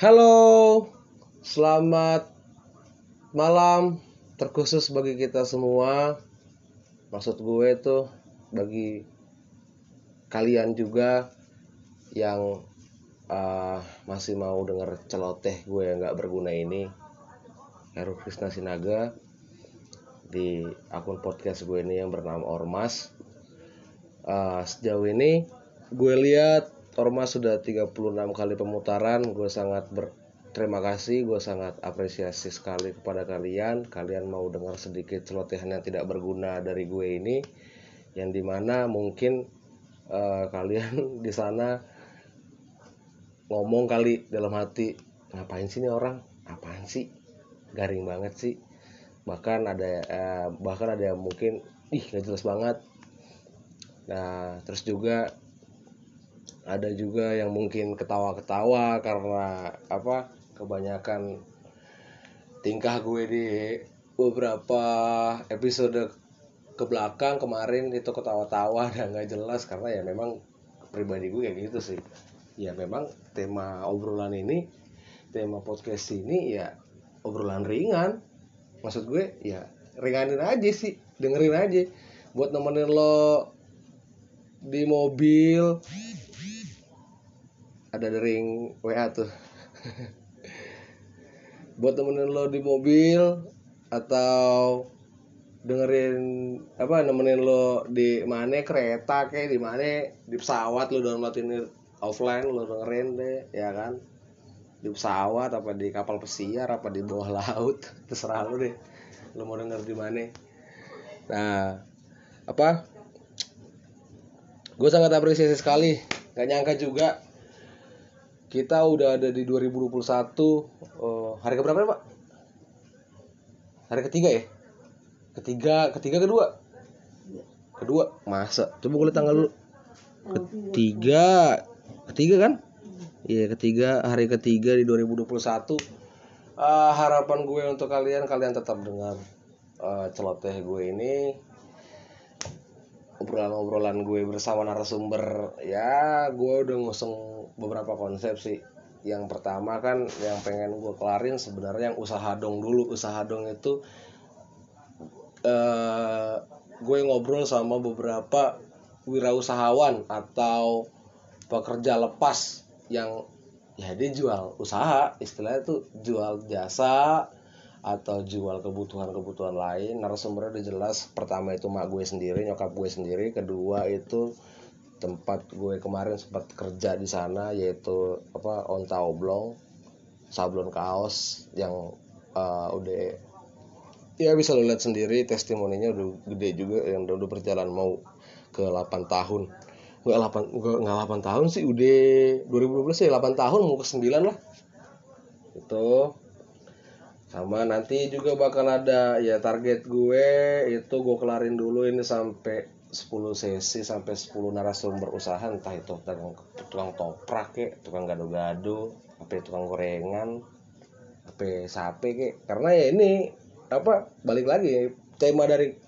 Halo, selamat malam terkhusus bagi kita semua. Maksud gue tuh bagi kalian juga yang uh, masih mau denger celoteh gue yang gak berguna ini. Heru Krisna Sinaga di akun podcast gue ini yang bernama Ormas. Uh, sejauh ini gue lihat Ormas sudah 36 kali pemutaran. Gue sangat berterima kasih gue sangat apresiasi sekali kepada kalian. Kalian mau dengar sedikit celotehan yang tidak berguna dari gue ini yang di mana mungkin uh, kalian di sana ngomong kali dalam hati ngapain sih ini orang? Apaan sih? Garing banget sih. Bahkan ada uh, bahkan ada yang mungkin ih gak jelas banget. Nah terus juga ada juga yang mungkin ketawa-ketawa karena apa kebanyakan tingkah gue di beberapa episode ke belakang kemarin itu ketawa-tawa dan nggak jelas karena ya memang pribadi gue kayak gitu sih. Ya memang tema obrolan ini tema podcast ini ya obrolan ringan. Maksud gue ya ringanin aja sih dengerin aja. Buat nemenin lo di mobil ada dering WA tuh. Buat temenin lo di mobil atau dengerin apa nemenin lo di mana kereta kayak di mana di pesawat lo download ini offline lo dengerin deh ya kan? Di pesawat apa di kapal pesiar apa di bawah laut terserah lo deh lo mau denger di mana. Nah apa? Gue sangat apresiasi sekali. Gak nyangka juga kita udah ada di 2021 uh, eh, hari keberapa ya pak? Hari ketiga ya? Ketiga ketiga kedua? Kedua masa? Coba gue lihat tanggal dulu. Ketiga ketiga kan? Iya ketiga hari ketiga di 2021 uh, eh, harapan gue untuk kalian kalian tetap dengar uh, celoteh gue ini obrolan-obrolan gue bersama narasumber ya gue udah ngusung beberapa konsep sih. Yang pertama kan yang pengen gue kelarin sebenarnya yang usaha dong dulu. Usaha dong itu uh, gue ngobrol sama beberapa wirausahawan atau pekerja lepas yang ya dia jual usaha istilahnya tuh jual jasa atau jual kebutuhan-kebutuhan lain narasumbernya udah jelas. Pertama itu mak gue sendiri nyokap gue sendiri. Kedua itu tempat gue kemarin sempat kerja di sana yaitu apa onta oblong sablon kaos yang uh, udah ya bisa lo lihat sendiri testimoninya udah gede juga yang udah, udah berjalan mau ke 8 tahun. Nggak 8 nggak, nggak 8 tahun sih udah 2012 sih 8 tahun mau ke 9 lah. Itu sama nanti juga bakal ada ya target gue itu gue kelarin dulu ini sampai 10 sesi sampai 10 narasumber usaha entah itu tukang, tukang toprak ke tukang gado-gado apa tukang gorengan apa sape ke. Karena ya ini apa balik lagi tema dari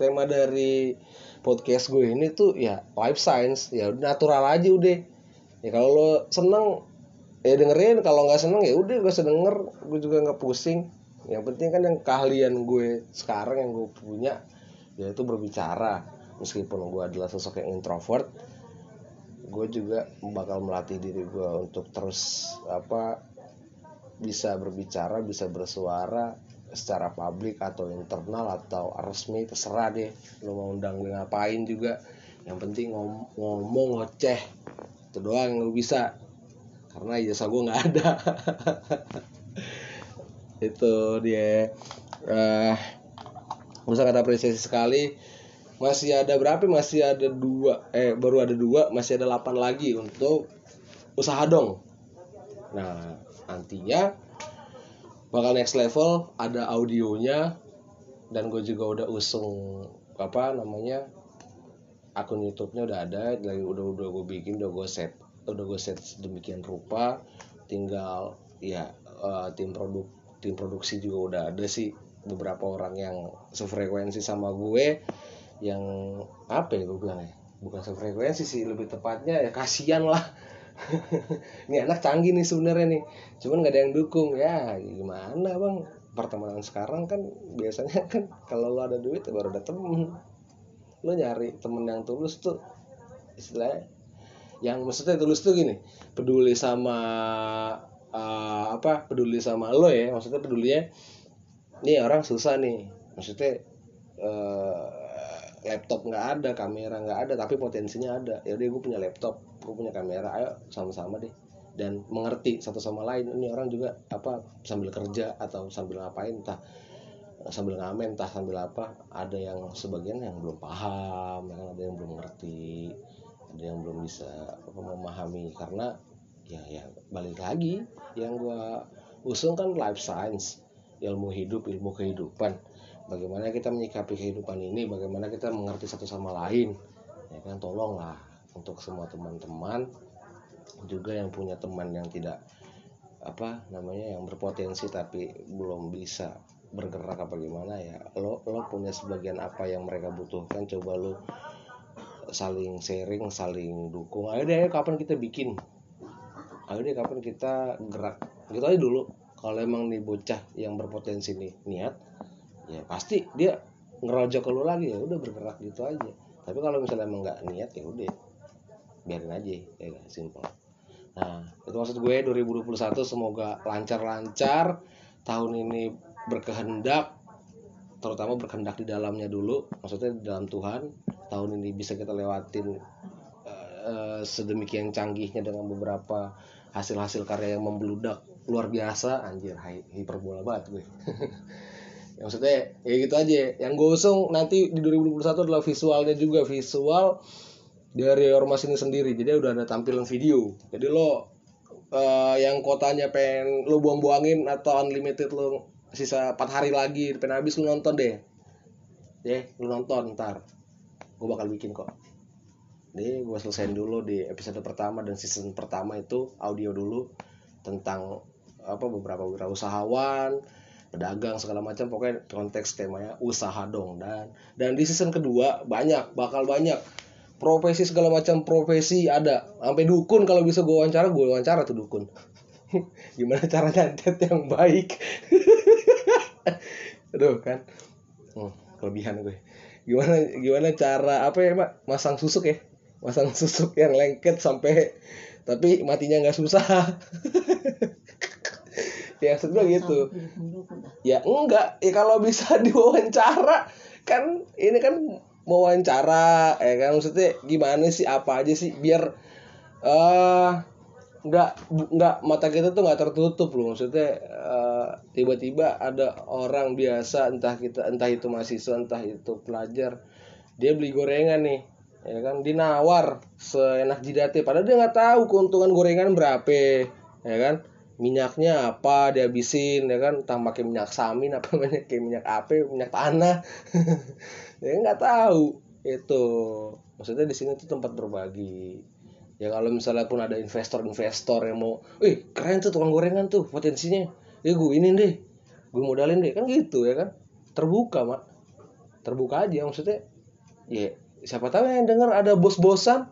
tema dari podcast gue ini tuh ya life science ya natural aja udah. Ya kalau lo seneng ya dengerin kalau nggak seneng ya udah gue sedenger gue juga nggak pusing. Yang penting kan yang keahlian gue sekarang yang gue punya yaitu berbicara. Meskipun gue adalah sosok yang introvert gue juga bakal melatih diri gue untuk terus apa bisa berbicara bisa bersuara secara publik atau internal atau resmi terserah deh lo mau undang gue ngapain juga. Yang penting ngom ngomong ngoceh. Itu doang lo bisa karena jasa gue nggak ada. Itu dia. Uh, gue sangat apresiasi sekali masih ada berapa? Masih ada dua eh baru ada dua masih ada delapan lagi untuk usaha dong. Nah nantinya bakal next level ada audionya dan gue juga udah usung apa namanya akun YouTube-nya udah ada lagi udah udah gue bikin udah gue set udah gue set demikian rupa tinggal ya uh, tim produk tim produksi juga udah ada sih. Beberapa orang yang sefrekuensi sama gue yang apa ya gue bilang ya bukan sefrekuensi sih lebih tepatnya ya kasihan lah. Ini anak canggih nih sebenarnya nih. Cuman nggak ada yang dukung. Ya gimana bang? Pertemanan sekarang kan biasanya kan kalau lo ada duit ya baru ada temen. Lo nyari temen yang tulus tuh istilahnya yang maksudnya tulus tuh gini peduli sama uh, apa peduli sama lo ya. Maksudnya pedulinya nih orang susah nih. Maksudnya uh, laptop nggak ada kamera nggak ada tapi potensinya ada. Ya udah gue punya laptop gue punya kamera ayo sama-sama deh. Dan mengerti satu sama lain ini orang juga apa sambil kerja atau sambil ngapain entah sambil ngamen entah sambil apa ada yang sebagian yang belum paham ada yang belum ngerti ada yang belum bisa memahami. Karena ya ya balik lagi yang gua usung kan life science ilmu hidup ilmu kehidupan. Bagaimana kita menyikapi kehidupan ini bagaimana kita mengerti satu sama lain ya kan? Tolonglah untuk semua teman-teman juga yang punya teman yang tidak apa namanya yang berpotensi tapi belum bisa bergerak apa gimana ya lo lo punya sebagian apa yang mereka butuhkan coba lo saling sharing saling dukung. Ayo deh kapan kita bikin? Ayo deh kapan kita gerak? Gitu aja dulu. Kalau emang nih bocah yang berpotensi nih niat ya pasti dia ngerojok ke lu lagi. Ya udah bergerak gitu aja. Tapi kalau misalnya emang nggak niat ya udah. Biarin aja ya gak simpel. Nah itu maksud gue 2021 semoga lancar-lancar. Tahun ini berkehendak terutama berkehendak di dalamnya dulu. Maksudnya di dalam Tuhan tahun ini bisa kita lewatin uh, sedemikian canggihnya dengan beberapa hasil-hasil karya yang membludak. Luar biasa anjir hiperbola banget gue. Ya, maksudnya ya gitu aja. Yang gue usung nanti di 2021 adalah visualnya juga. Visual dari ormas ini sendiri. Jadi udah ada tampilan video. Jadi lo uh, yang kotanya pengen lo buang-buangin atau unlimited lo sisa 4 hari lagi pengen habis lo nonton deh. Ya lo nonton ntar gue bakal bikin kok. Ini gue selesaiin dulu di episode pertama dan season pertama itu audio dulu tentang apa beberapa wirausahawan pedagang segala macam. Pokoknya konteks temanya usaha dong. Dan dan di season kedua banyak bakal banyak. Profesi segala macam profesi ada. Sampai dukun kalau bisa gue wawancara gue wawancara tuh dukun. Gimana cara nyantet yang baik? Aduh kan? Hmm, kelebihan gue gimana gimana cara apa ya pak masang susuk ya? Masang susuk yang lengket sampai tapi matinya nggak susah. Ya maksud gitu. ya enggak. Ya kalau bisa diwawancara kan ini kan mau wawancara ya kan? Maksudnya gimana sih apa aja sih? Biar eh uh, nggak nggak mata kita tuh nggak tertutup loh. Maksudnya uh, tiba-tiba ada orang biasa entah kita entah itu mahasiswa entah itu pelajar dia beli gorengan nih ya kan? Dinawar seenak jidatnya padahal dia nggak tahu keuntungan gorengan berapa ya kan? Minyaknya apa dihabisin ya kan? Tambah pakai minyak samin apa banyak kayak minyak api minyak tanah. Ya nggak tahu itu. Maksudnya di sini tuh tempat berbagi. Ya kalau misalnya pun ada investor-investor yang mau, eh keren tuh tukang gorengan tuh potensinya, ya gue ini deh, gue modalin deh kan gitu ya kan, terbuka mak, terbuka aja maksudnya, ya siapa tahu yang denger ada bos-bosan.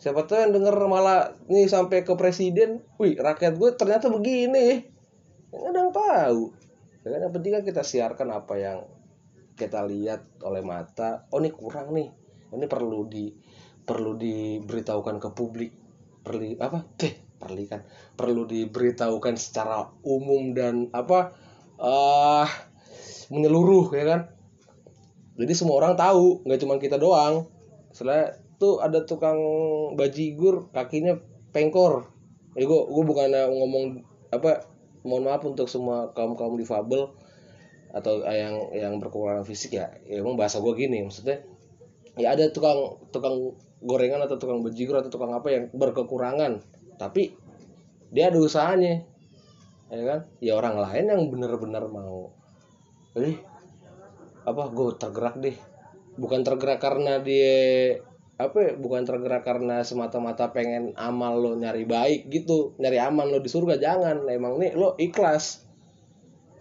Siapa tahu yang denger malah nih sampai ke presiden. Wih rakyat gue ternyata begini. Yang ada yang tahu. Ya kan yang penting kan kita siarkan apa yang kita lihat oleh mata. Oh ini kurang nih. Ini perlu di perlu diberitahukan ke publik. Perlu apa? Eh perlu kan. Perlu diberitahukan secara umum dan apa uh, menyeluruh ya kan? Jadi semua orang tahu nggak cuma kita doang. Setelah tuh ada tukang bajigur kakinya pengkor. Ya gue gue bukan ngomong apa mohon maaf untuk semua kaum kaum difabel atau yang yang berkekurangan fisik ya, ya emang bahasa gue gini maksudnya ya ada tukang tukang gorengan atau tukang bajigur atau tukang apa yang berkekurangan tapi dia ada usahanya. Ya kan? Ya orang lain yang benar-benar mau eh apa gue tergerak deh. Bukan tergerak karena dia apa ya, bukan tergerak karena semata-mata pengen amal lo nyari baik gitu nyari aman lo di surga jangan. Emang nih lo ikhlas.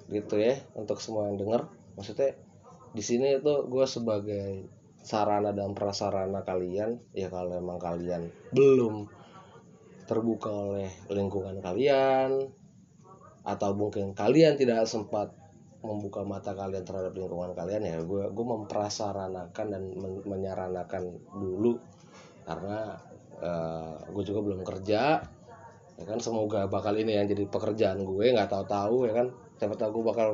Gitu ya untuk semua yang denger. Maksudnya di sini itu gue sebagai sarana dan prasarana kalian ya kalau emang kalian belum terbuka oleh lingkungan kalian atau mungkin kalian tidak sempat membuka mata kalian terhadap lingkungan kalian ya gue gue memprasaranakan dan men menyaranakan dulu. Karena uh, gue juga belum kerja ya kan semoga bakal ini yang jadi pekerjaan gue nggak tahu-tahu ya kan siapa tahu gue bakal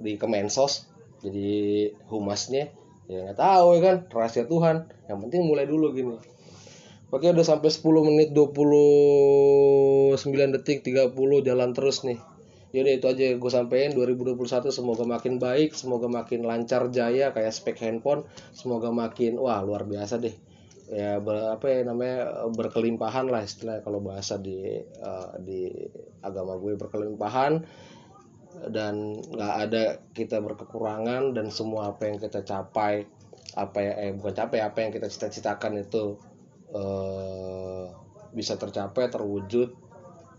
di Kemensos jadi humasnya ya nggak tahu ya kan rahasia Tuhan. Yang penting mulai dulu gini Oke udah sampai 10 menit 29 detik 30 jalan terus nih. Yaudah itu aja gue sampein. 2021 semoga makin baik Semoga makin lancar jaya kayak spek handphone. Semoga makin wah luar biasa deh. Ya ber, apa ya namanya berkelimpahan lah istilah kalau bahasa di uh, di agama gue berkelimpahan. Dan nggak ada kita berkekurangan dan semua apa yang kita capai apa ya eh bukan capai apa yang kita cita-citakan itu uh, bisa tercapai terwujud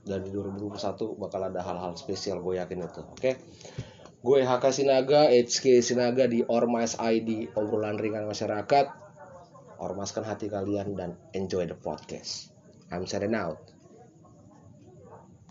dan di 2021 bakal ada hal-hal spesial gue yakin itu oke? Okay? gue HK Sinaga HK Sinaga di Ormas ID obrolan ringan masyarakat. Ormaskan hati kalian dan enjoy the podcast. I'm signing out